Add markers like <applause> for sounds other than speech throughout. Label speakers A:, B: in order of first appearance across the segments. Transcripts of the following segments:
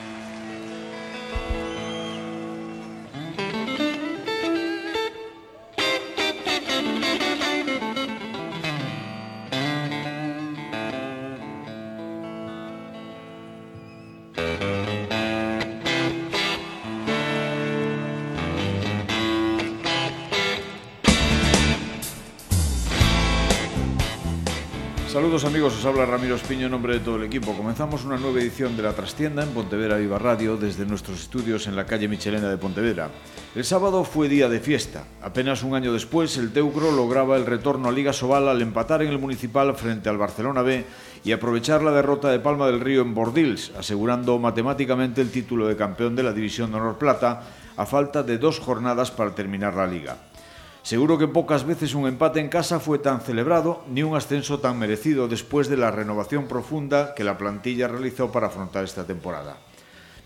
A: Bye. Saludos amigos, os habla Ramiro Espiño en nombre de todo el equipo. Comenzamos una nueva edición de La Trastienda en Pontevedra Viva Radio desde nuestros estudios en la calle Michelena de Pontevedra. El sábado fue día de fiesta. Apenas un año después, el Teucro lograba el retorno a Liga Sobal al empatar en el Municipal frente al Barcelona B y aprovechar la derrota de Palma del Río en Bordils, asegurando matemáticamente el título de campeón de la División de Honor Plata a falta de dos jornadas para terminar la liga. Seguro que pocas veces un empate en casa fue tan celebrado ni un ascenso tan merecido después de la renovación profunda que la plantilla realizó para afrontar esta temporada.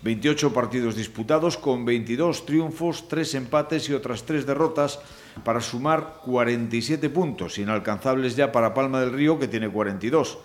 A: 28 partidos disputados con 22 triunfos, 3 empates y otras 3 derrotas para sumar 47 puntos, inalcanzables ya para Palma del Río que tiene 42.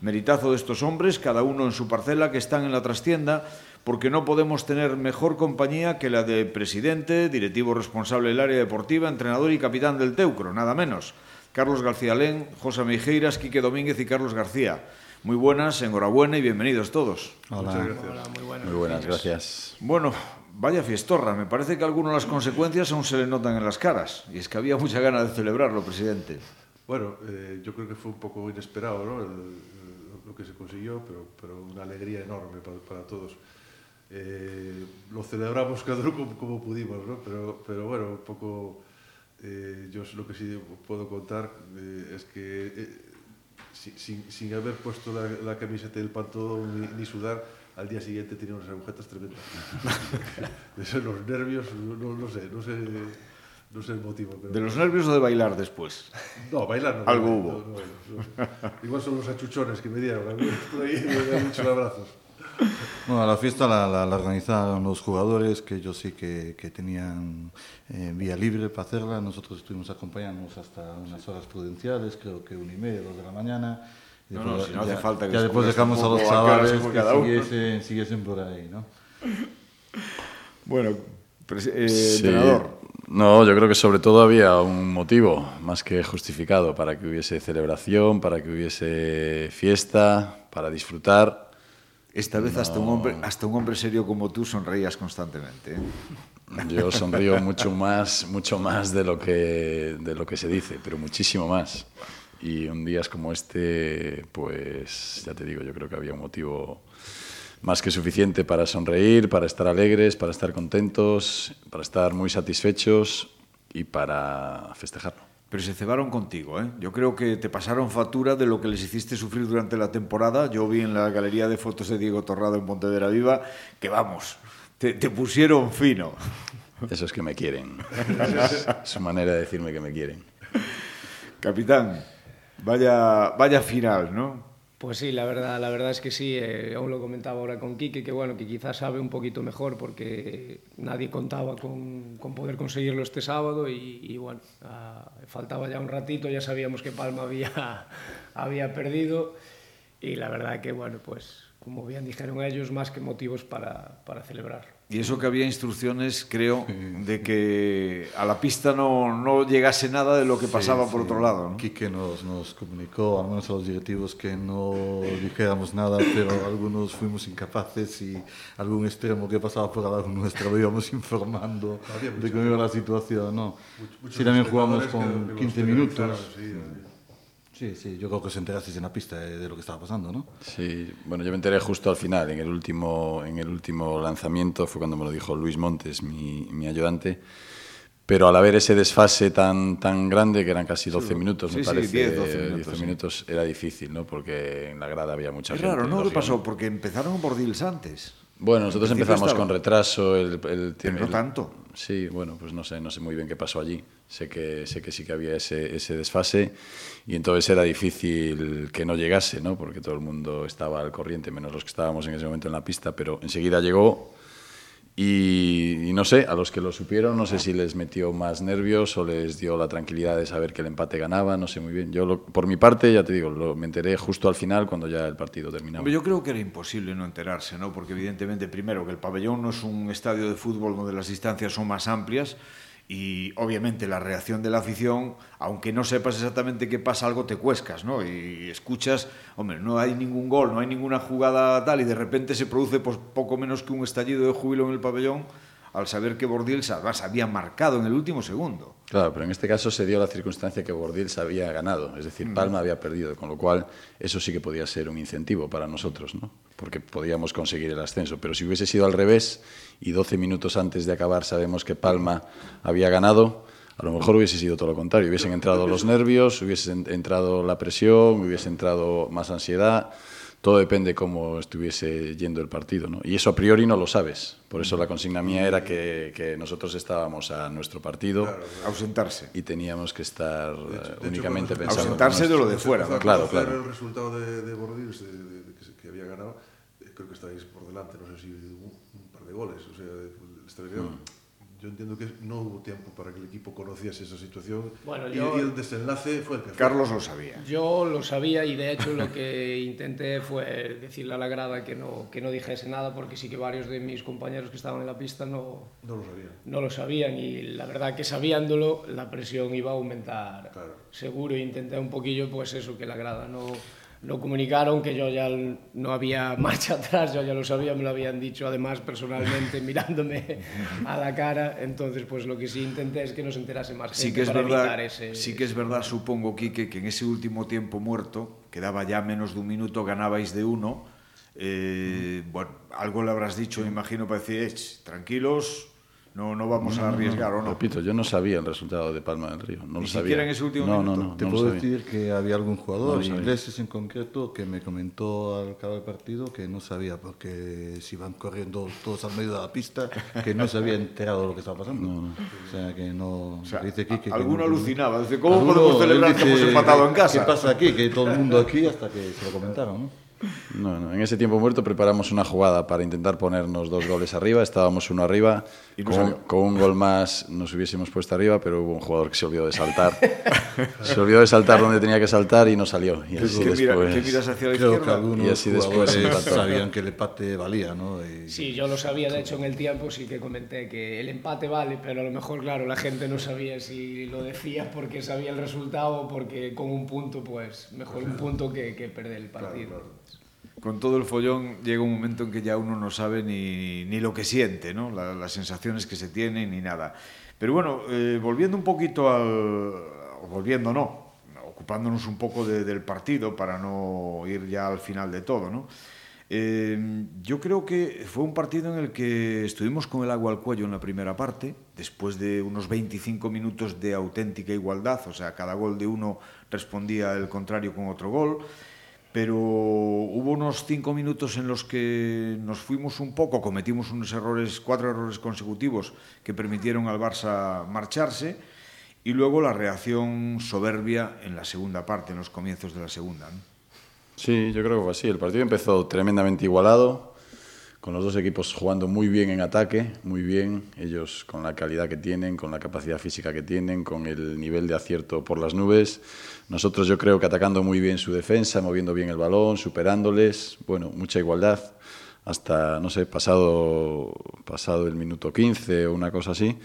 A: Meritazo de estos hombres, cada uno en su parcela, que están en la trastienda porque no podemos tener mejor compañía que la de presidente, directivo responsable del área deportiva, entrenador y capitán del Teucro, nada menos. Carlos García Lén, José Meijeiras, Quique Domínguez y Carlos García. Muy buenas, enhorabuena y bienvenidos todos.
B: Hola, Muchas gracias.
C: Hola, muy buenas.
B: Muy buenas, gracias.
A: Bueno, vaya fiestorra. Me parece que algunas de las consecuencias aún se le notan en las caras. Y es que había mucha gana de celebrarlo, presidente.
C: Bueno, eh, yo creo que fue un poco inesperado ¿no? el, el, lo que se consiguió, pero, pero una alegría enorme para, para todos eh, lo celebramos cada uno como, como pudimos, ¿no? pero, pero bueno, un poco eh, yo lo que sí puedo contar eh, es que eh, sin, sin haber puesto la, la camiseta del pantalón ni, ni sudar, al día siguiente tenía unas agujetas tremendas. <laughs> Eso, los nervios, no, no sé, no sé. No sé el motivo. Pero...
A: ¿De los nervios o de bailar después?
C: No, bailar no.
A: Algo
C: no,
A: hubo.
C: No, no, Igual son los achuchones que me dieron. Por ahí me dieron muchos abrazos.
B: Bueno, la fiesta la, la, la, organizaron los jugadores, que ellos sí que, que tenían eh, vía libre para hacerla. Nosotros estuvimos acompañándonos hasta unas horas prudenciales, creo que una y media, dos de la mañana.
A: Y no, no, si no hace ya, falta que
B: ya después dejamos a los chavales que siguiesen, siguiesen por ahí, ¿no?
A: Bueno, eh,
D: sí.
A: entrenador.
D: No, yo creo que sobre todo había un motivo más que justificado para que hubiese celebración, para que hubiese fiesta, para disfrutar.
A: Esta vez no. hasta, un hombre, hasta un hombre serio como tú sonreías constantemente. ¿eh? <laughs>
D: Yo sonrío mucho más, mucho más de lo, que, de lo que se dice, pero muchísimo más. Y un día como este, pues ya te digo, yo creo que había un motivo más que suficiente para sonreír, para estar alegres, para estar contentos, para estar muy satisfechos y para festejarlo.
A: Pero se cebaron contigo, ¿eh? Yo creo que te pasaron factura de lo que les hiciste sufrir durante la temporada. Yo vi en la galería de fotos de Diego Torrado en Pontevedra Viva que, vamos, te, te pusieron fino.
D: Eso es que me quieren. es su manera de decirme que me quieren.
A: Capitán, vaya, vaya final, ¿no?
E: Pues sí, la verdad, la verdad es que sí, eh, aún lo comentaba ahora con Quique, que bueno, que quizás sabe un poquito mejor porque nadie contaba con, con poder conseguirlo este sábado y, bueno, uh, faltaba ya un ratito, ya sabíamos que Palma había, <laughs> había perdido y la verdad que bueno, pues como bien dijeron ellos, más que motivos para, para celebrar.
A: Y eso que había instrucciones, creo, sí. de que a la pista no, no llegase nada de lo que pasaba sí, por sí. otro lado. ¿no?
B: Quique nos, nos comunicó, al menos a los directivos, que no dijéramos nada, pero algunos fuimos incapaces y algún extremo que pasaba por al lado nuestro lo íbamos informando de cómo iba la situación. ¿no? Mucho, sí, también jugamos con 15 minutos. Sí, Sí, sí, yo creo que os enterasteis en la pista de, de, lo que estaba pasando, ¿no?
D: Sí, bueno, yo me enteré justo al final, en el último, en el último lanzamiento, fue cuando me lo dijo Luis Montes, mi, mi ayudante. Pero al haber ese desfase tan, tan grande, que eran casi 12 sí, minutos,
A: sí,
D: me parece,
A: sí, 10, 12 minutos,
D: 10 minutos era difícil, ¿no? Porque en la grada había mucha
A: es
D: gente.
A: Claro, ¿no? ¿Qué pasó? Porque empezaron por Dils antes.
D: Bueno, nosotros empezamos con retraso. El, el,
A: Pero no
D: el,
A: tanto.
D: Sí, bueno, pues no sé, no sé muy bien qué pasó allí. Sé que, sé que sí que había ese, ese desfase y entonces era difícil que no llegase, ¿no? Porque todo el mundo estaba al corriente, menos los que estábamos en ese momento en la pista, pero enseguida llegó Y, no sé, a los que lo supieron, no sé si les metió más nervios o les dio la tranquilidad de saber que el empate ganaba, no sé muy bien. Yo, por mi parte, ya te digo, lo, me enteré justo al final cuando ya el partido terminaba.
A: Yo creo que era imposible no enterarse, ¿no? Porque evidentemente, primero, que el pabellón no es un estadio de fútbol donde las distancias son más amplias y obviamente la reacción de la afición, aunque no sepas exactamente qué pasa, algo te cuescas, ¿no? Y escuchas, hombre, no hay ningún gol, no hay ninguna jugada tal, y de repente se produce pues, poco menos que un estallido de júbilo en el pabellón al saber que Bordils además había marcado en el último segundo.
D: Claro, pero en este caso se dio la circunstancia que Bordils había ganado, es decir, Palma había perdido, con lo cual eso sí que podía ser un incentivo para nosotros, ¿no? porque podíamos conseguir el ascenso. Pero si hubiese sido al revés y 12 minutos antes de acabar sabemos que Palma había ganado, a lo mejor hubiese sido todo lo contrario. Hubiesen entrado los nervios, hubiese entrado la presión, hubiese entrado más ansiedad todo depende cómo estuviese yendo el partido. ¿no? Y eso a priori no lo sabes. Por eso la consigna mía era que, que nosotros estábamos a nuestro partido.
A: Claro, ausentarse.
D: Y teníamos que estar de hecho, de
A: únicamente
D: hecho, pensando.
A: Ausentarse de lo de fuera.
C: ¿no?
D: Claro, claro.
C: El resultado de, de Bordils, de, de, que, que, había ganado, eh, creo que estáis por delante, no sé si un, un par de goles. O sea, estáis mm yo entiendo que no hubo tiempo para que el equipo conociese esa situación
E: bueno,
C: y,
E: yo,
C: y, el desenlace fue el que fue.
A: Carlos lo sabía.
E: Yo lo sabía y de hecho lo que intenté fue decirle a la grada que no, que no dijese nada porque sí que varios de mis compañeros que estaban en la pista no,
C: no, lo, sabían.
E: no lo sabían y la verdad que sabiéndolo la presión iba a aumentar
C: claro.
E: seguro e intenté un poquillo pues eso, que la grada no lo comunicaron que yo ya no había <laughs> marcha atrás, yo ya lo sabía, me lo habían dicho además personalmente <laughs> mirándome a la cara, entonces pues lo que sí intenté es que no se enterase más gente
A: sí que es
E: para
A: verdad,
E: evitar ese...
A: Sí que es verdad, supongo, Quique, que en ese último tiempo muerto, quedaba ya menos de un minuto, ganabais de uno, eh, bueno, algo le habrás dicho, me imagino, para decir, tranquilos, no, no vamos
D: no,
A: a arriesgar
D: no,
A: o no.
D: Repito, yo no sabía el resultado de Palma del Río. No
A: Ni
D: lo
A: siquiera
D: sabía.
A: en ese último
D: no,
A: minuto.
D: No, no,
B: Te
D: no
B: puedo
D: sabía.
B: decir que había algún jugador,
D: sabía.
B: ingleses en concreto, que me comentó al cabo del partido que no sabía, porque si iban corriendo todos al medio de la pista, que no se había enterado de lo que estaba pasando.
D: No, no.
B: O sea, que no...
A: O sea,
B: dice Quique que
A: alguno
B: no-
A: alucinaba, dice, ¿cómo
B: Alguno,
A: podemos celebrar que hemos empatado en casa?
B: ¿Qué pasa aquí? Que todo el mundo aquí hasta que se lo comentaron, ¿no?
D: No, no. En ese tiempo muerto preparamos una jugada para intentar ponernos dos goles arriba. Estábamos uno arriba.
A: Y no
D: con, con un gol más nos hubiésemos puesto arriba, pero hubo un jugador que se olvidó de saltar. se olvidó de saltar donde tenía que saltar y no salió. Y así
A: ¿Qué, mira-
D: después...
A: qué miras hacia la
B: Creo que
A: izquierda?
B: algunos
D: Y así después
B: sabían que el empate valía, ¿no? Y-
E: Sí, yo lo sabía, de hecho en el tiempo sí que comenté que el empate vale, pero a lo mejor, claro, la gente no sabía si lo decía porque sabía el resultado o porque con un punto, pues mejor un punto que, que perder el partido.
A: Con todo el follón llega un momento en que ya uno no sabe ni, ni lo que siente, ¿no? La- las sensaciones que se tienen ni nada. Pero bueno, eh, volviendo un poquito al... Volviendo no, ocupándonos un poco de- del partido para no ir ya al final de todo, ¿no? Eh, yo creo que fue un partido en el que estuvimos con el agua al cuello en la primera parte, después de unos 25 minutos de auténtica igualdad, o sea, cada gol de uno respondía el contrario con otro gol pero hubo unos cinco minutos en los que nos fuimos un poco, cometimos unos errores, cuatro errores consecutivos que permitieron al Barça marcharse y luego la reacción soberbia en la segunda parte, en los comienzos de la segunda. ¿no?
D: Sí, yo creo que fue así. El partido empezó tremendamente igualado, con los dos equipos jugando muy bien en ataque, muy bien, ellos con la calidad que tienen, con la capacidad física que tienen, con el nivel de acierto por las nubes. Nosotros yo creo que atacando muy bien su defensa, moviendo bien el balón, superándoles, bueno, mucha igualdad, hasta, no sé, pasado, pasado el minuto 15 o una cosa así.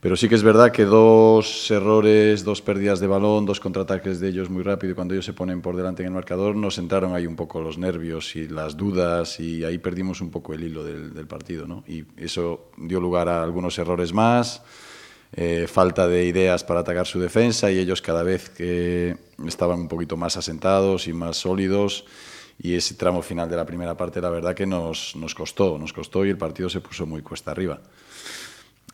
D: Pero sí que es verdad que dos errores, dos pérdidas de balón, dos contraataques de ellos muy rápido y cuando ellos se ponen por delante en el marcador nos entraron ahí un poco los nervios y las dudas y ahí perdimos un poco el hilo del, partido. ¿no? Y eso dio lugar a algunos errores más, eh, falta de ideas para atacar su defensa y ellos cada vez que estaban un poquito más asentados y más sólidos y ese tramo final de la primera parte la verdad que nos, nos costó, nos costó y el partido se puso muy cuesta arriba.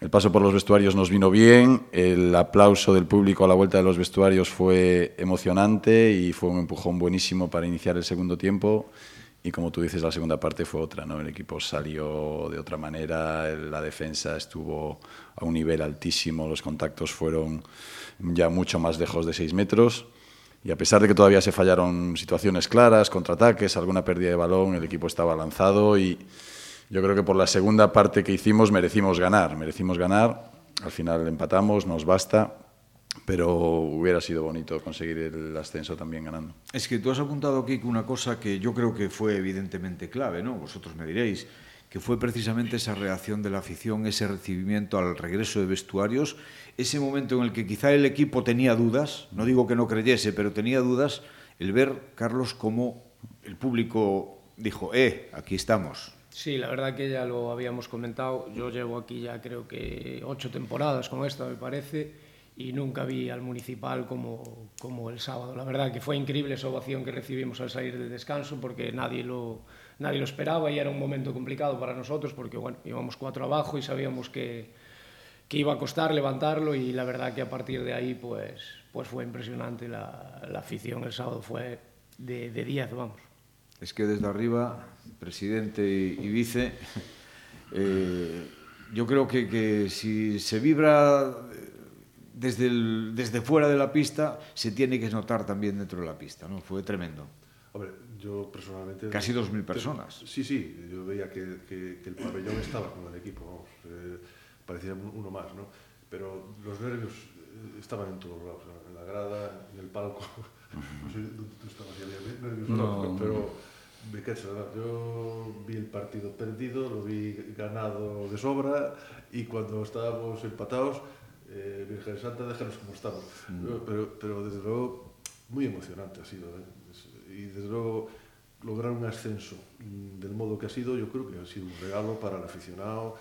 D: El paso por los vestuarios nos vino bien, el aplauso del público a la vuelta de los vestuarios fue emocionante y fue un empujón buenísimo para iniciar el segundo tiempo. Y como tú dices, la segunda parte fue otra, ¿no? El equipo salió de otra manera, la defensa estuvo a un nivel altísimo, los contactos fueron ya mucho más lejos de seis metros. Y a pesar de que todavía se fallaron situaciones claras, contraataques, alguna pérdida de balón, el equipo estaba lanzado y yo creo que por la segunda parte que hicimos merecimos ganar, merecimos ganar. Al final empatamos, nos basta, pero hubiera sido bonito conseguir el ascenso también ganando.
A: Es que tú has apuntado aquí una cosa que yo creo que fue evidentemente clave, ¿no? Vosotros me diréis. Que fue precisamente esa reacción de la afición, ese recibimiento al regreso de vestuarios, ese momento en el que quizá el equipo tenía dudas, no digo que no creyese, pero tenía dudas, el ver, Carlos, cómo el público dijo, eh, aquí estamos.
E: Sí, la verdad que ya lo habíamos comentado. Yo llevo aquí ya creo que ocho temporadas con esta, me parece, y nunca vi al municipal como, como el sábado. La verdad que fue increíble esa ovación que recibimos al salir del descanso porque nadie lo, nadie lo esperaba y era un momento complicado para nosotros porque bueno, íbamos cuatro abajo y sabíamos que, que iba a costar levantarlo y la verdad que a partir de ahí pues, pues fue impresionante la, la afición el sábado fue de 10, vamos.
A: Es que desde arriba, presidente y, y vice, eh, yo creo que, que si se vibra desde, el, desde fuera de la pista, se tiene que notar también dentro de la pista, ¿no? Fue tremendo.
C: Hombre, Yo personalmente...
A: Casi 2.000 personas.
C: Sí, sí, yo veía que, que, que, el pabellón estaba con el equipo, vamos, eh, parecía uno más, ¿no? Pero los nervios eh, estaban en todos lados, en la grada, en el palco, <laughs> no sé dónde tú estabas, ya había nervios, no. pero me quedé, yo vi el partido perdido, lo vi ganado de sobra y cuando estábamos empatados, eh, Virgen Santa, déjanos como estamos. Mm. Pero, pero desde luego muy emocionante ha sido, ¿eh? e desde logo lograr un ascenso mm, del modo que ha sido, yo creo que ha sido un regalo para el aficionado,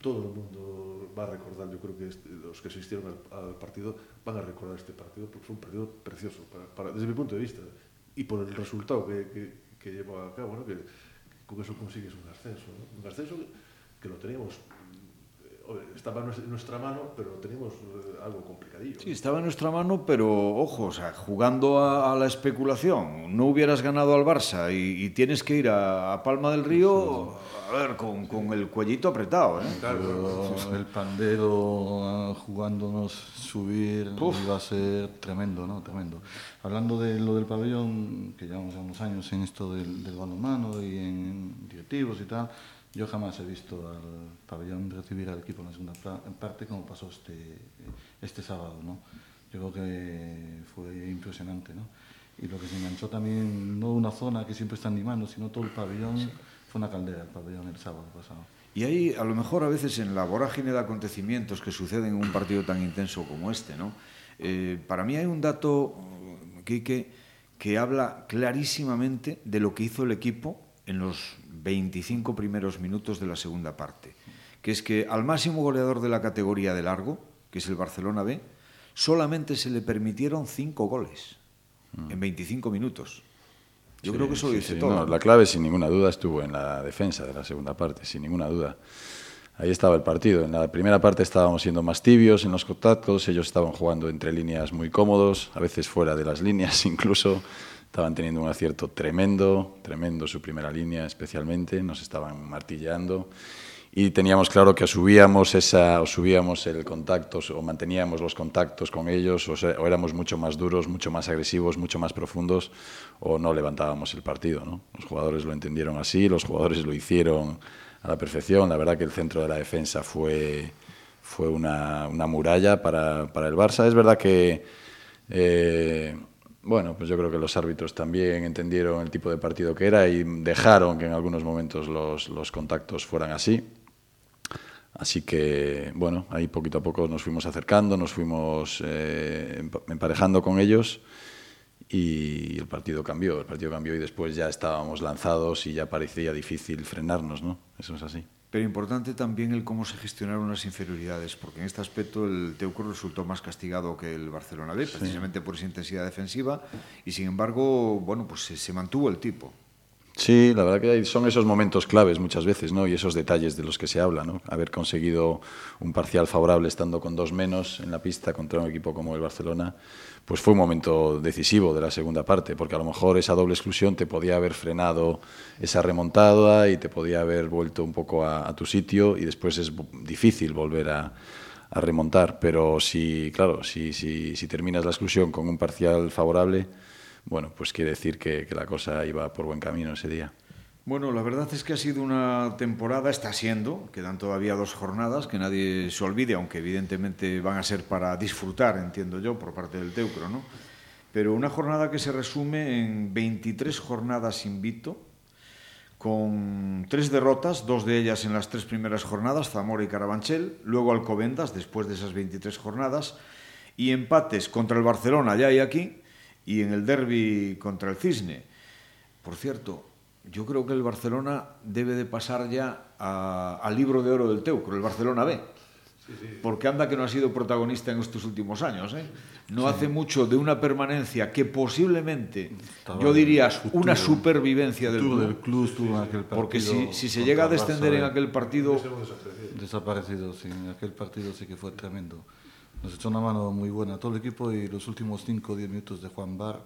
C: todo el mundo va a recordar, yo creo que este, los que asistieron al, al partido van a recordar este partido, porque fue un partido precioso, para, para, desde mi punto de vista, y por el resultado que, que, que llevó a cabo, ¿no? que, que con eso consigues un ascenso, ¿no? un ascenso que lo teníamos estaba en nuestra mano, pero teníamos eh, algo complicadillo.
A: Sí, estaba en nuestra mano, pero ojo, o sea, jugando a, a la especulación, no hubieras ganado al Barça y, y tienes que ir a, a, Palma del Río, a ver, con, con el cuellito apretado. ¿eh?
B: Claro, el pandero jugándonos subir Uf. iba a ser tremendo, ¿no? Tremendo. Hablando de lo del pabellón, que llevamos unos años en esto del, del balonmano y en directivos y tal, Yo jamás he visto al pabellón recibir al equipo en la segunda parte como pasó este, este sábado. ¿no? Yo creo que fue impresionante. ¿no? Y lo que se enganchó también, no una zona que siempre está animando, sino todo el pabellón, sí. fue una caldera el pabellón el sábado pasado.
A: Y ahí, a lo mejor, a veces en la vorágine de acontecimientos que suceden en un partido tan intenso como este, ¿no? Eh, para mí hay un dato, Quique, que habla clarísimamente de lo que hizo el equipo en los 25 primeros minutos de la segunda parte, que es que al máximo goleador de la categoría de largo, que es el Barcelona B, solamente se le permitieron cinco goles mm. en 25 minutos. Yo sí, creo que eso lo dice sí, todo.
D: No, la clave, sin ninguna duda, estuvo en la defensa de la segunda parte, sin ninguna duda. Ahí estaba el partido. En la primera parte estábamos siendo más tibios en los contactos, ellos estaban jugando entre líneas muy cómodos, a veces fuera de las líneas <laughs> incluso. Estaban teniendo un acierto tremendo, tremendo su primera línea especialmente, nos estaban martilleando y teníamos claro que subíamos, esa, o subíamos el contacto o manteníamos los contactos con ellos o, sea, o, éramos mucho más duros, mucho más agresivos, mucho más profundos o no levantábamos el partido. ¿no? Los jugadores lo entendieron así, los jugadores lo hicieron a la perfección. La verdad que el centro de la defensa fue, fue una, una muralla para, para el Barça. Es verdad que... Eh, bueno, pues yo creo que los árbitros también entendieron el tipo de partido que era y dejaron que en algunos momentos los, los contactos fueran así. Así que, bueno, ahí poquito a poco nos fuimos acercando, nos fuimos eh, emparejando con ellos y el partido cambió, el partido cambió y después ya estábamos lanzados y ya parecía difícil frenarnos, ¿no? Eso es así.
A: Pero importante también el cómo se gestionaron las inferioridades, porque en este aspecto el Teucro resultó más castigado que el Barcelona B, precisamente sí. por esa intensidad defensiva, y sin embargo, bueno, pues se, se mantuvo el tipo.
D: Sí, la verdad que son esos momentos claves muchas veces, ¿no? Y esos detalles de los que se habla, ¿no? Haber conseguido un parcial favorable estando con dos menos en la pista contra un equipo como el Barcelona, pues fue un momento decisivo de la segunda parte, porque a lo mejor esa doble exclusión te podía haber frenado esa remontada y te podía haber vuelto un poco a, tu sitio y después es difícil volver a, a remontar, pero si, claro, si, si, si terminas la exclusión con un parcial favorable, bueno, pues quiere decir que, la cosa iba por buen camino ese día.
A: Bueno, la verdad es que ha sido una temporada, está siendo, quedan todavía dos jornadas, que nadie se olvide, aunque evidentemente van a ser para disfrutar, entiendo yo, por parte del Teucro, ¿no? Pero una jornada que se resume en 23 jornadas invito, con tres derrotas, dos de ellas en las tres primeras jornadas, Zamora y Carabanchel, luego Alcobendas, después de esas 23 jornadas, y empates contra el Barcelona, allá y aquí, y en el derby contra el Cisne. Por cierto, yo creo que el Barcelona debe de pasar ya al libro de oro del Teucro, el Barcelona B. Sí, sí. Porque anda que no ha sido protagonista en estos últimos años. ¿eh? No sí. hace mucho de una permanencia que posiblemente, Estaba yo diría, futuro, una supervivencia del club.
B: Del club estuvo en aquel partido
A: porque si, si se llega a descender Barça, en aquel partido...
B: Desaparecido, sí. En aquel partido sí que fue tremendo. Nos echó una mano muy buena a todo el equipo y los últimos 5 o 10 minutos de Juan Bar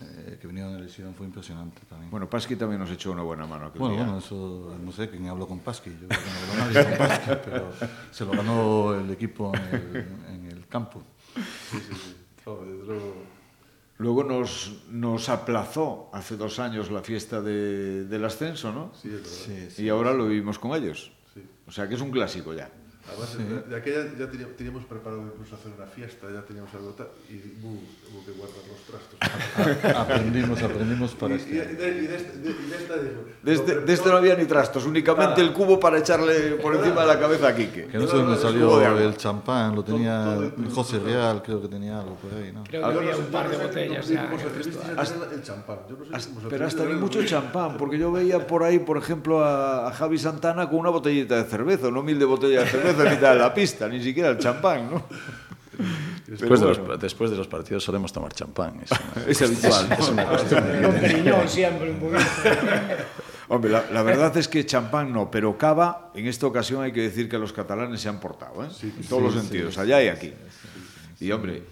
B: eh, que vinieron de lesión fue impresionante también.
A: Bueno, Pasqui también nos echó una buena mano. Aquel
B: bueno,
A: día.
B: bueno, eso no sé quién habló con Pasqui. Yo creo que no habló nadie con Pasqui, <laughs> pero se lo ganó el equipo en el, en el campo.
C: Sí, sí, sí. Luego...
A: luego nos, nos aplazó hace dos años la fiesta de, del ascenso, ¿no?
C: Sí, es verdad.
B: Sí, sí,
A: y ahora lo vivimos con ellos.
C: Sí.
A: O sea que es un clásico ya.
C: Además, sí. de, de aquella ya teníamos, teníamos, preparado incluso hacer una fiesta, ya teníamos algo tal, y uh, hubo que guardar los trastos. <laughs>
B: aprendimos, aprendimos para
C: y,
B: este.
C: Y, de, y, de, y de esta dijo,
A: de este, de este no había ni trastos, únicamente ah. el cubo para echarle por encima de la cabeza a Quique.
B: Que no sé dónde salió el champán, lo tenía todo, todo, José Real, creo que tenía algo por ahí, ¿no?
E: Creo que había un par de botellas.
C: El champán. Yo no sé cómo
A: pero hasta ni mucho champán, porque yo veía por ahí, por ejemplo, a, a Javi Santana con una botellita de cerveza, una humilde botella de cerveza en mitad de la pista, ni siquiera el champán, ¿no?
D: Después, bueno. de los, después de los partidos solemos tomar champán. Es, una, <laughs> es habitual.
E: Es una un siempre, un poquito. <laughs>
A: Hombre, la, la, verdad es que champán no, pero cava, en esta ocasión hay que decir que los catalanes se han portado, ¿eh? Sí, en todos sí, los sí, sentidos, allá y aquí. y hombre,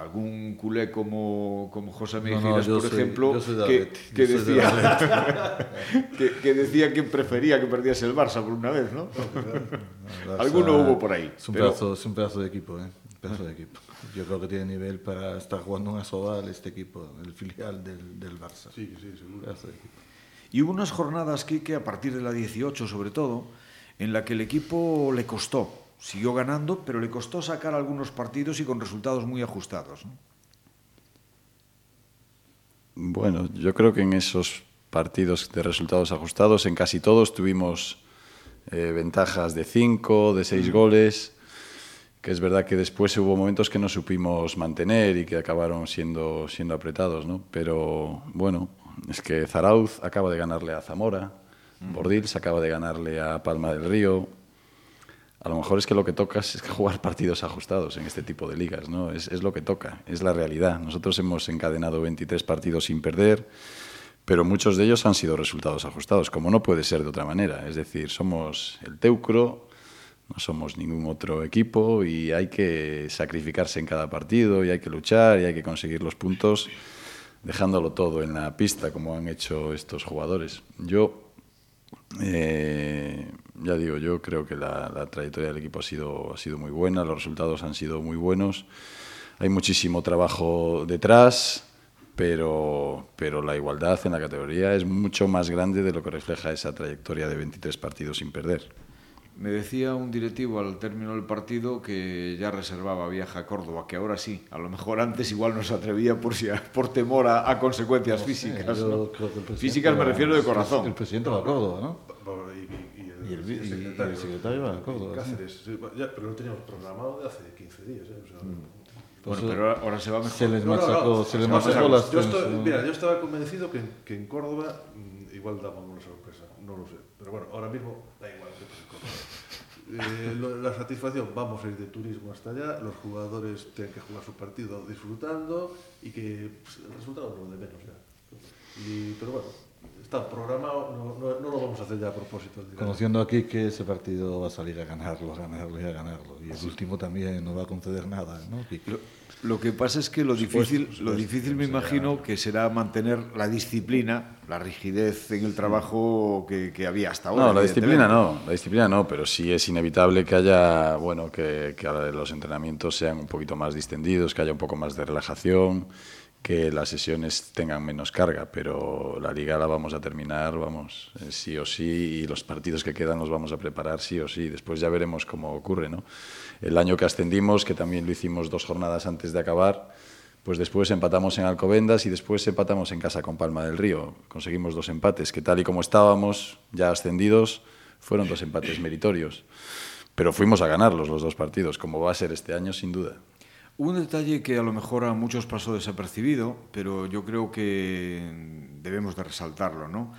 A: algún culé como, como José Meijiras, no, no, por soy, ejemplo, que, que, decía, <laughs> que, que, decía que prefería que perdiese el Barça por una vez, ¿no? Barça, Alguno hubo por ahí.
B: Es un, pero... pedazo, es un pedazo de equipo, ¿eh? pedazo de equipo. Yo creo que tiene nivel para estar jugando una sobal este equipo, el filial del, del Barça.
C: Sí, sí, seguro.
A: Y hubo unas jornadas, Quique, a partir de la 18 sobre todo, en la que el equipo le costó siguió ganando, pero le costó sacar algunos partidos y con resultados muy ajustados. ¿no?
D: Bueno, yo creo que en esos partidos de resultados ajustados, en casi todos tuvimos eh, ventajas de 5, de 6 goles, que es verdad que después hubo momentos que no supimos mantener y que acabaron siendo, siendo apretados, ¿no? Pero bueno, es que Zarauz acaba de ganarle a Zamora, Bordils acaba de ganarle a Palma del Río, a lo mejor es que lo que toca es jugar partidos ajustados en este tipo de ligas, ¿no? Es, es, lo que toca, es la realidad. Nosotros hemos encadenado 23 partidos sin perder, pero muchos de ellos han sido resultados ajustados, como no puede ser de otra manera. Es decir, somos el Teucro, no somos ningún otro equipo y hay que sacrificarse en cada partido y hay que luchar y hay que conseguir los puntos dejándolo todo en la pista, como han hecho estos jugadores. Yo eh, ya digo, yo creo que la, la, trayectoria del equipo ha sido, ha sido muy buena, los resultados han sido muy buenos. Hay muchísimo trabajo detrás, pero, pero la igualdad en la categoría es mucho más grande de lo que refleja esa trayectoria de 23 partidos sin perder.
A: Me decía un directivo al término del partido que ya reservaba viaje a Córdoba, que ahora sí, a lo mejor antes igual no se atrevía por, si, por temor a, a consecuencias no físicas. Físicas me refiero de corazón.
B: El presidente va a Córdoba, ¿no?
C: y el,
B: y, secretario, y el secretario me Córdoba.
C: Cáceres, sí, ya, pero lo teníamos programado de hace 15 días. ¿eh? O sea,
A: mm. bueno, pero ahora se va mejor.
B: Se les machacó,
C: no, no, no,
B: se les machacó las
C: yo estoy, Mira, yo estaba convencido que, que en Córdoba mmm, igual daban una sorpresa, no lo sé. Pero bueno, ahora mismo da igual que en Córdoba. Eh, lo, la satisfacción, vamos a ir de turismo hasta allá, los jugadores tienen que jugar su partido disfrutando y que pues, el resultado es lo de menos ya. Y, pero bueno, está programado, no, no, no, lo vamos a hacer ya a propósito.
B: Conociendo aquí que ese partido va a salir a ganarlo, a ganarlo y a ganarlo. Y el último también no va a conceder nada, ¿no?
A: Lo, lo, que pasa es que lo difícil, supuesto, lo difícil me imagino que será mantener la disciplina, la rigidez en el trabajo que, que había hasta ahora.
D: No, la disciplina no, la disciplina no, pero sí es inevitable que haya, bueno, que, que los entrenamientos sean un poquito más distendidos, que haya un poco más de relajación que las sesiones tengan menos carga, pero la liga la vamos a terminar, vamos, eh, sí o sí, y los partidos que quedan los vamos a preparar sí o sí. Después ya veremos cómo ocurre, ¿no? El año que ascendimos, que también lo hicimos dos jornadas antes de acabar, pues después empatamos en Alcobendas y después empatamos en casa con Palma del Río. Conseguimos dos empates, que tal y como estábamos, ya ascendidos, fueron dos empates meritorios. Pero fuimos a ganarlos los dos partidos, como va a ser este año, sin duda.
A: Un detalle que a lo mejor a muchos pasó desapercibido, pero yo creo que debemos de resaltarlo, ¿no?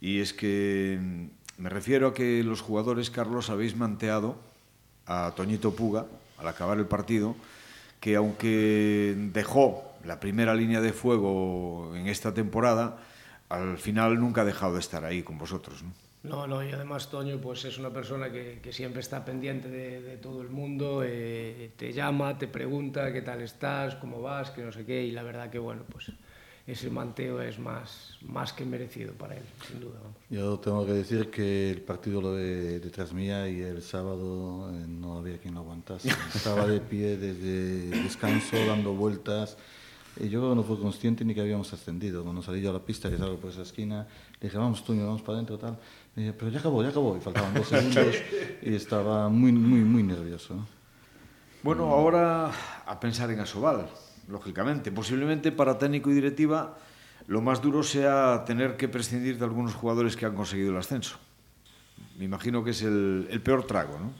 A: Y es que me refiero a que los jugadores, Carlos, habéis manteado a Toñito Puga, al acabar el partido, que aunque dejó la primera línea de fuego en esta temporada, al final nunca ha dejado de estar ahí con vosotros, ¿no?
E: No, no, y además Toño pues es una persona que, que siempre está pendiente de, de todo el mundo, eh, te llama, te pregunta qué tal estás, cómo vas, que no sé qué, y la verdad que bueno, pues ese manteo es más, más que merecido para él, sin duda. Vamos.
B: Yo tengo que decir que el partido lo de detrás mía y el sábado eh, no había quien lo aguantase. Estaba de pie desde descanso, dando vueltas. Y yo no fui consciente ni que habíamos ascendido. Cuando salí yo a la pista, que salgo por esa esquina, le dije, vamos, Toño, vamos para adentro, tal. Me pero ya acabó, ya acabó. Y faltaban dos <laughs> segundos y estaba muy, muy, muy nervioso. ¿no?
A: Bueno, ahora a pensar en Asobal, lógicamente. Posiblemente para técnico y directiva lo más duro sea tener que prescindir de algunos jugadores que han conseguido el ascenso. Me imagino que es el, el peor trago, ¿no?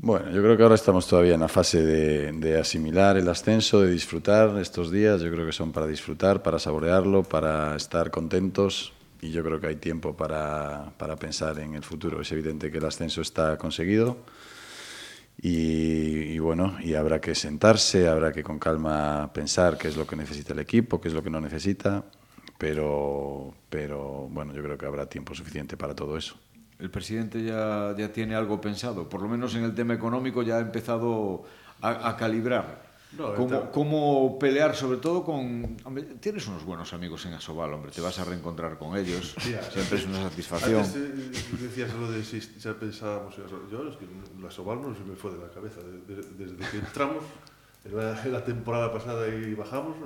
D: Bueno, yo creo que ahora estamos todavía en la fase de, de, asimilar el ascenso, de disfrutar estos días. Yo creo que son para disfrutar, para saborearlo, para estar contentos y yo creo que hay tiempo para, para pensar en el futuro. Es evidente que el ascenso está conseguido y, bueno, y habrá que sentarse, habrá que con calma pensar qué es lo que necesita el equipo, qué es lo que no necesita, pero, pero bueno, yo creo que habrá tiempo suficiente para todo eso.
A: el presidente ya, ya tiene algo pensado, por lo menos en el tema económico ya ha empezado a calibrar. No, como, como pelear sobre todo con hombre, tienes unos buenos amigos en Asobal, hombre, te vas a reencontrar con ellos, <laughs> yeah, siempre es una satisfacción.
C: Antes eh, decías lo de si ya pensábamos yo es que la Asobal no se me fue de la cabeza desde, desde que entramos en la, en la temporada pasada y bajamos,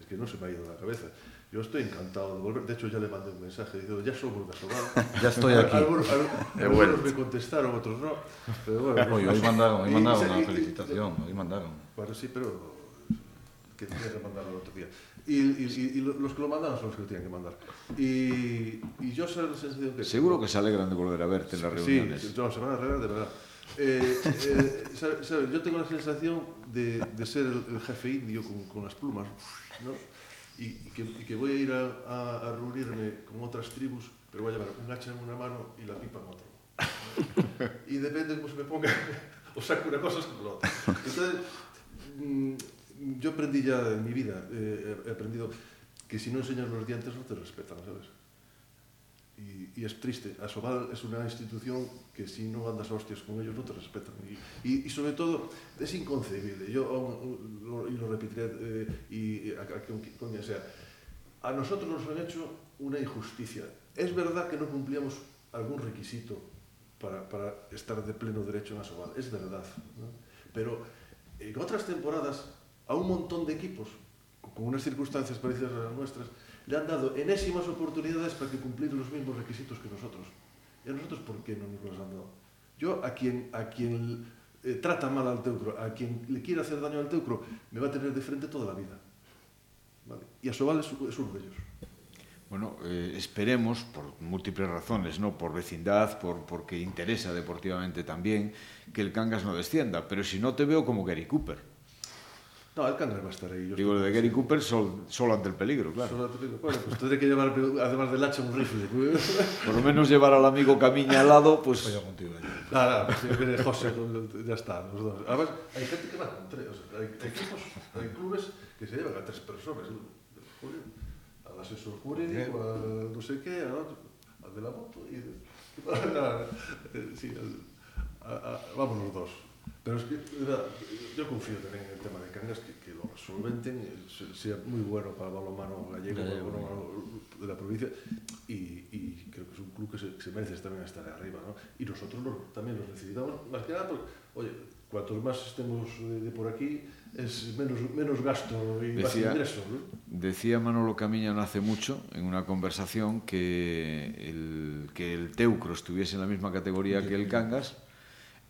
C: es que no se me ha ido de la cabeza. Yo estoy encantado de volver. De hecho, ya le mandé un mensaje diciendo, ya somos de
B: ya estoy aquí.
C: Algunos, algunos me contestaron, otros no.
B: Pero bueno, hoy, hoy mandaron, hoy mandaron una felicitación. Hoy mandaron.
C: Bueno, sí, pero que tenía que mandarlo el otro día. Y, y, y, los que lo mandaron son los que lo tienen que mandar. Y, y yo sé la sensación que...
A: Seguro que se alegran de volver a verte en las reuniones.
C: Sí, no, se van a alegrar de verdad. Eh, eh, ¿sabes? Yo tengo la sensación de, de ser el, el jefe indio con, con las plumas, ¿no? e, que, e que voy a ir a, a, a reunirme con outras tribus, pero voy a llevar un hacha en una mano e la pipa en outra. e depende como se me ponga, <laughs> o saco una cosa con la otra. Entonces, mm, yo aprendí ya en mi vida, eh, he aprendido que si no enseñas los dientes no te respetan, ¿sabes? y, y es triste. Asobal es una institución que si no andas a hostias con ellos no te respetan. Y, y, y sobre todo es inconcebible, yo uh, lo, y lo repetiré eh, y, a, a, con quien sea, a nosotros nos han hecho una injusticia. Es verdad que no cumplíamos algún requisito para, para estar de pleno derecho en Asobal, es verdad. ¿no? Pero en otras temporadas a un montón de equipos, con unas circunstancias parecidas a las nuestras, le han dado enésimas oportunidades para que cumplir los mismos requisitos que nosotros. ¿Y a nosotros por qué no nos los han dado? Yo, a quien, a quien eh, trata mal al teucro, a quien le quiere hacer daño al teucro, me va a tener de frente toda la vida. ¿Vale? Y a Sobal es, es uno de ellos.
A: Bueno, eh, esperemos, por múltiples razones, ¿no? por vecindad, por, porque interesa deportivamente también, que el Cangas no descienda. Pero si no, te veo como Gary Cooper.
C: No, el cándor va a estar ahí. Yo
A: Digo, lo de Gary Cooper sol, solo ante el peligro, claro.
C: Solo ante el peligro. Bueno, pues tendré que llevar, además del hacha, un rifle. <laughs>
A: Por lo menos llevar al amigo Camiña al lado, pues...
C: Vaya contigo. Nada, nada, si viene José, ya está, los dos. Además, hay gente que va con tres, o sea, hay, hay, equipos, hay clubes que se llevan a tres personas. ¿eh? Al asesor jurídico, a no sé qué, al, otro, al de la moto y... <laughs> Nada, eh, sí, al, a, a, vamos los dos. Pero es que verdad, yo confío tamén en el tema de Cangas que, que lo solventen, sea moi bueno para o balonmano gallego, para o balonmano de la provincia y, y creo que es un club que se, que se merece tamén estar arriba, ¿no? Y nosotros los, también los necesitamos, más que nada porque, oye, cuantos más estemos de, de por aquí, es menos, menos gasto y
A: decía, más
C: ingreso, ¿no?
A: Decía Manolo Camiñano hace mucho, en una conversación, que el, que el Teucro estuviese en la misma categoría sí, que el Cangas,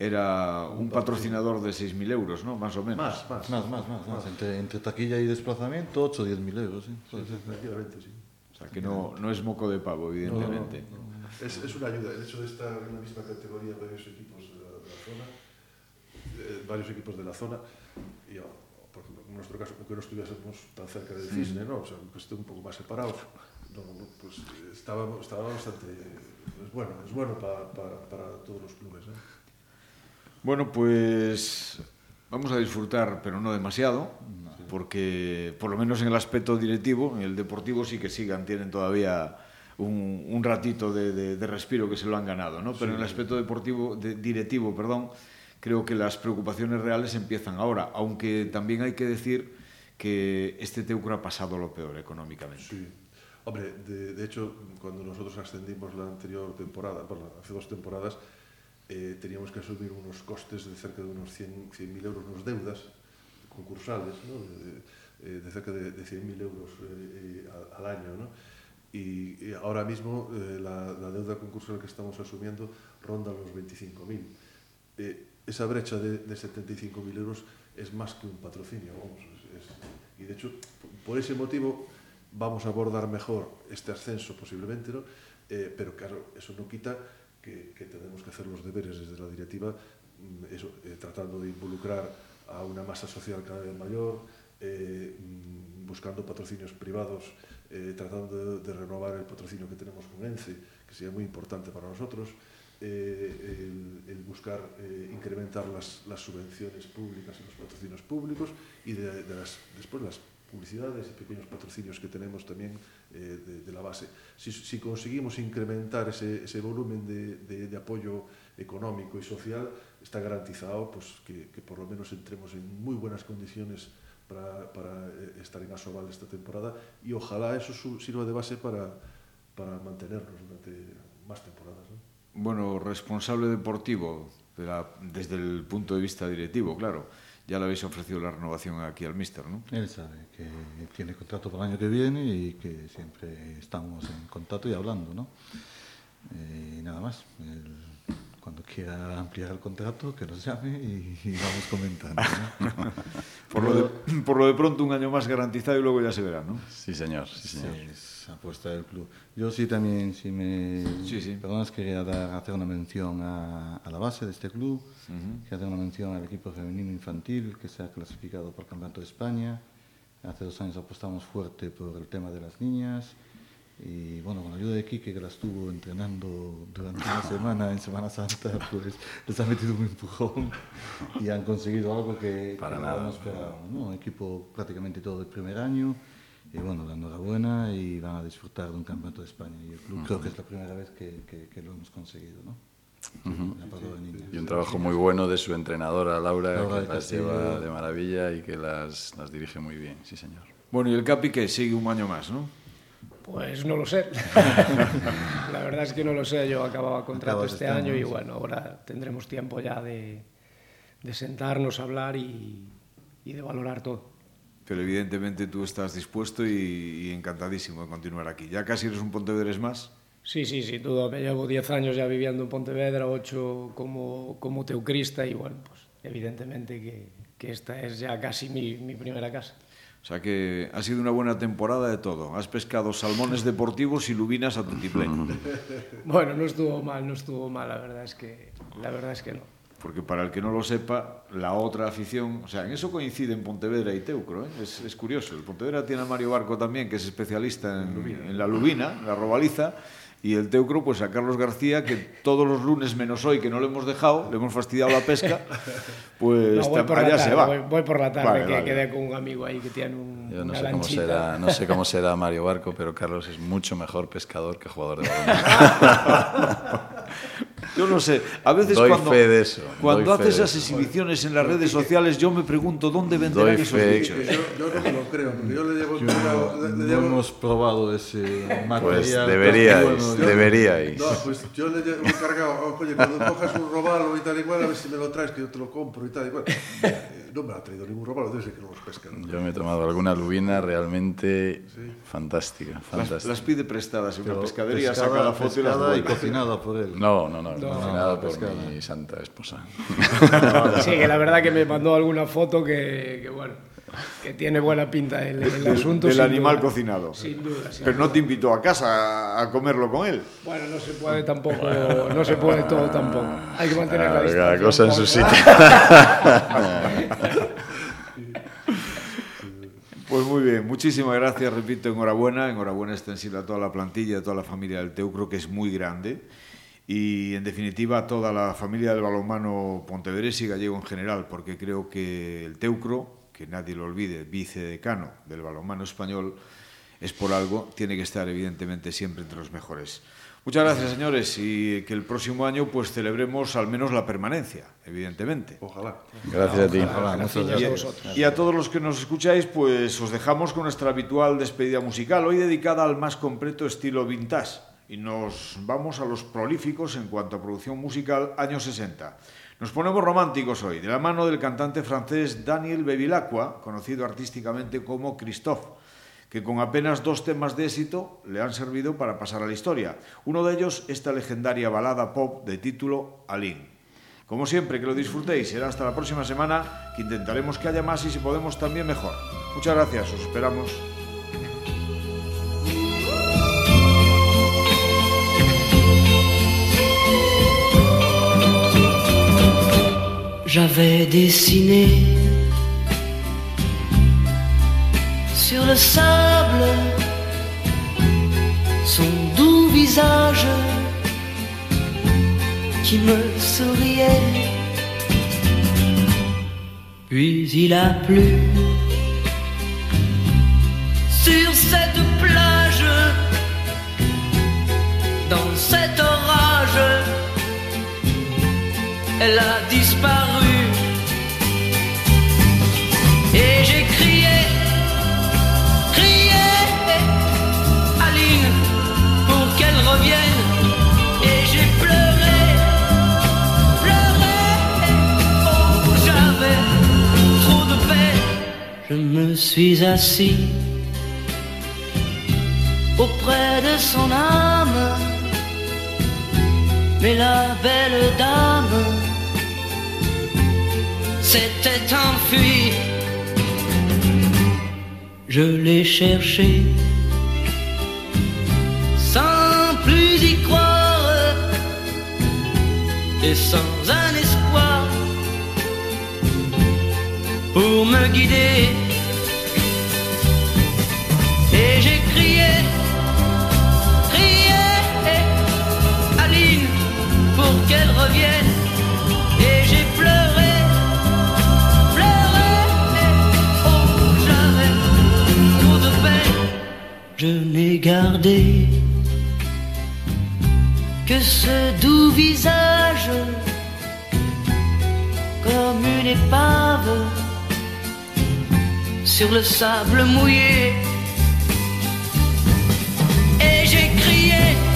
A: era un patrocinador de 6.000 euros, ¿no? Más o menos.
C: Más, más.
B: Más, más, más. más. Entre, entre taquilla y desplazamiento, 8 o 10.000 euros, ¿sí? Pues, sí,
C: sí, sí.
A: O sea, que no, no es moco de pavo, evidentemente. No, no, no.
C: Es, es una ayuda. El hecho de estar en la misma categoría varios equipos de la, de la zona, eh, varios equipos de la zona, y oh, por ejemplo, en nuestro caso, aunque no estuviésemos tan cerca del sí. cisne, ¿no? O sea, aunque esté un poco más separados, no, no, pues eh, estaba, estaba bastante... Es bueno, es bueno para, para, para todos los clubes, ¿eh?
A: Bueno, pues vamos a disfrutar, pero no demasiado, porque por lo menos en el aspecto directivo, en el deportivo sí que sigan, tienen todavía un, un ratito de, de- de respiro que se lo han ganado, ¿no? Pero en el aspecto deportivo, de- directivo, perdón, creo que las preocupaciones reales empiezan ahora, aunque también hay que decir que este Teucro ha pasado lo peor económicamente.
C: Sí. Hombre, de, de hecho, cuando nosotros ascendimos la anterior temporada, bueno, hace dos temporadas, eh, teníamos que asumir unos costes de cerca de unos 100.000 100 euros nos deudas concursales, ¿no? de, de, eh, de cerca de, de 100.000 euros eh, eh al, al año. ¿no? Y, y ahora mismo eh, la, la deuda concursal que estamos asumiendo ronda los 25.000. Eh, esa brecha de, de 75.000 euros es más que un patrocinio, vamos. Es, es, y de hecho, por ese motivo vamos a abordar mejor este ascenso posiblemente, ¿no? eh, pero claro, eso no quita que, que tenemos que hacer los deberes desde la directiva, mm, eso, eh, tratando de involucrar a una masa social cada vez mayor, eh, mm, buscando patrocinios privados, eh, tratando de, de, renovar el patrocinio que tenemos con ENCE, que sería muy importante para nosotros, eh, el, el, buscar eh, incrementar las, las, subvenciones públicas y los patrocinios públicos y de, de las, después las publicidades y pequeños patrocinios que tenemos también eh, de, de la base. Si, si conseguimos incrementar ese, ese volumen de, de, de apoyo económico y social, está garantizado pues, que, que por lo menos entremos en muy buenas condiciones para, para eh, estar en Asobal esta temporada y ojalá eso sirva de base para, para mantenernos durante más temporadas. ¿no?
A: Bueno, responsable deportivo, de la, desde el punto de vista directivo, claro. Ya le habéis ofrecido la renovación aquí al míster, ¿no?
B: Él sabe que tiene contrato para el año que viene y que siempre estamos en contacto y hablando, ¿no? Eh, y nada más. Él, cuando quiera ampliar el contrato, que nos llame y, y vamos comentando. ¿no? <laughs>
A: Por lo, de, por lo de pronto, un año más garantizado y luego ya se verá, ¿no?
D: Sí, señor, sí, señor.
B: es apuesta del club. Yo sí también, si me
A: sí, sí.
B: perdonas, quería dar, hacer una mención a, a la base de este club, uh -huh. que hacer una mención al equipo femenino infantil que se ha clasificado por el Campeonato de España. Hace dos años apostamos fuerte por el tema de las niñas. Y bueno, con la ayuda de Quique, que la estuvo entrenando durante una <laughs> semana en Semana Santa, pues les ha metido un empujón y han conseguido algo que,
D: Para
B: que
D: nada,
B: no esperábamos. ¿no? Un equipo prácticamente todo el primer año, y bueno, la enhorabuena y van a disfrutar de un campeonato de España. Y el club creo que es la primera vez que, que- que lo hemos conseguido, ¿no? De niñas.
D: Y un trabajo muy bueno de su entrenadora Laura,
B: Laura
D: que las lleva de maravilla y que las, las dirige muy bien, sí señor.
A: Bueno, y el Capi que sigue un año más, ¿no?
E: Pues no lo sé. <laughs> la verdad es que no lo sé. Yo acababa contrato
B: Acabas
E: este
B: este
E: año
B: año,
E: y bueno, ahora tendremos tiempo ya de, de sentarnos, hablar y, y de valorar todo.
A: pero evidentemente tú estás dispuesto y, y encantadísimo de continuar aquí. Ya casi eres un Pontevedres más.
E: Sí, sí, sí, todo. Me llevo 10 años ya viviendo en Pontevedra, 8 como, como teucrista y bueno, pues evidentemente que, que esta es ya casi mi, mi primera casa.
A: O sea que ha sido una buena temporada de todo. Has pescado salmones deportivos y lubinas a tu <laughs>
E: bueno, no estuvo mal, no estuvo mal, la verdad es que, la verdad es que no.
A: Porque para el que no lo sepa, la otra afición, o sea, en eso coincide en Pontevedra y Teucro, ¿eh? es, es curioso. El Pontevedra tiene a Mario Barco también, que es especialista en, en la lubina, la robaliza, y el Teucro, pues a Carlos García, que todos los lunes menos hoy, que no le hemos dejado, le hemos fastidiado la pesca, <laughs> pues
E: No, voy la
A: allá
E: tarde,
A: se va.
E: Voy, voy por la tarde,
A: Vale,
E: que
A: vale.
E: quedé con un amigo ahí que tiene un,
D: Yo no
E: una
D: sé, cómo
E: lanchita.
D: será, no sé cómo será <laughs> Mario Barco, pero Carlos es mucho mejor pescador que jugador de balonmano. <laughs>
A: Yo no sé, a veces
D: Doy
A: cuando,
D: fe de eso,
A: cuando
D: doy fe
A: haces
D: de
A: esas
D: eso.
A: exhibiciones en las redes sociales, yo me pregunto dónde venderán
D: Doy
A: esos
D: fe.
A: bichos.
C: Yo, yo no lo creo, porque yo le llevo...
B: Yo
C: le,
B: no,
C: le
B: no
C: llevo
B: hemos probado ese <laughs> material.
D: Pues deberíais,
B: bueno, yo-
D: deberíais.
C: No, pues yo le llevo encargado, oh, coño, cuando cojas un robalo y tal y cual, a ver si me lo traes, que yo te lo compro y tal y cual. No me ha traído ningún robalo, ser que no los pescan.
D: Yo me he tomado alguna lubina realmente fantástica,
A: Las,
D: fantástica.
A: las pide prestadas en una pescadería,
B: pescada-
A: saca la foto y las
B: y cocinada por él.
D: No, no, no, cocinada por
B: pescada.
D: mi santa esposa.
E: Sí, que la verdad que me mandó alguna foto que, que bueno, que tiene buena pinta el, el asunto.
A: Del animal
E: duda.
A: cocinado.
E: Sin duda, sin
A: Pero no
E: duda.
A: te invitó a casa a comerlo con él.
E: Bueno, no se puede tampoco, no se puede todo tampoco. Hay que mantener la
D: Claro,
E: distancia.
D: cada cosa en su sitio. <laughs>
A: Pues muy bien, muchísimas gracias, repito, enhorabuena, enhorabuena extensiva a toda la plantilla, a toda la familia del Teucro, que es muy grande, y en definitiva a toda la familia del balonmano pontevedrés y gallego en general, porque creo que el Teucro, que nadie lo olvide, vicedecano del balonmano español, es por algo, tiene que estar evidentemente siempre entre los mejores. Muchas gracias, señores, y que el próximo año pues celebremos al menos la permanencia, evidentemente.
C: Ojalá.
D: Gracias a ti.
B: Ojalá, muchas
E: Gracias
A: Y
E: a
A: a,
E: vosotros.
A: y a todos los que nos escucháis, pues os dejamos con nuestra habitual despedida musical, hoy dedicada al más completo estilo vintage. Y nos vamos a los prolíficos en cuanto a producción musical años 60. Nos ponemos románticos hoy, de la mano del cantante francés Daniel Bevilacqua, conocido artísticamente como Christophe, que con apenas dos temas de éxito le han servido para pasar a la historia. Uno de ellos, esta legendaria balada pop de título Aline. Como siempre, que lo disfrutéis. Será hasta la próxima semana, que intentaremos que haya más y si podemos también mejor. Muchas gracias, os esperamos.
F: J'avais dessiné sur le sable son doux visage qui me souriait. Puis il a plu sur cette plage, dans cet orage elle a disparu. Me suis assis auprès de son âme. Mais la belle dame s'était enfuie. Je l'ai cherchée sans plus y croire et sans un espoir pour me guider. Que ce doux visage comme une épave sur le sable mouillé. Et j'ai crié.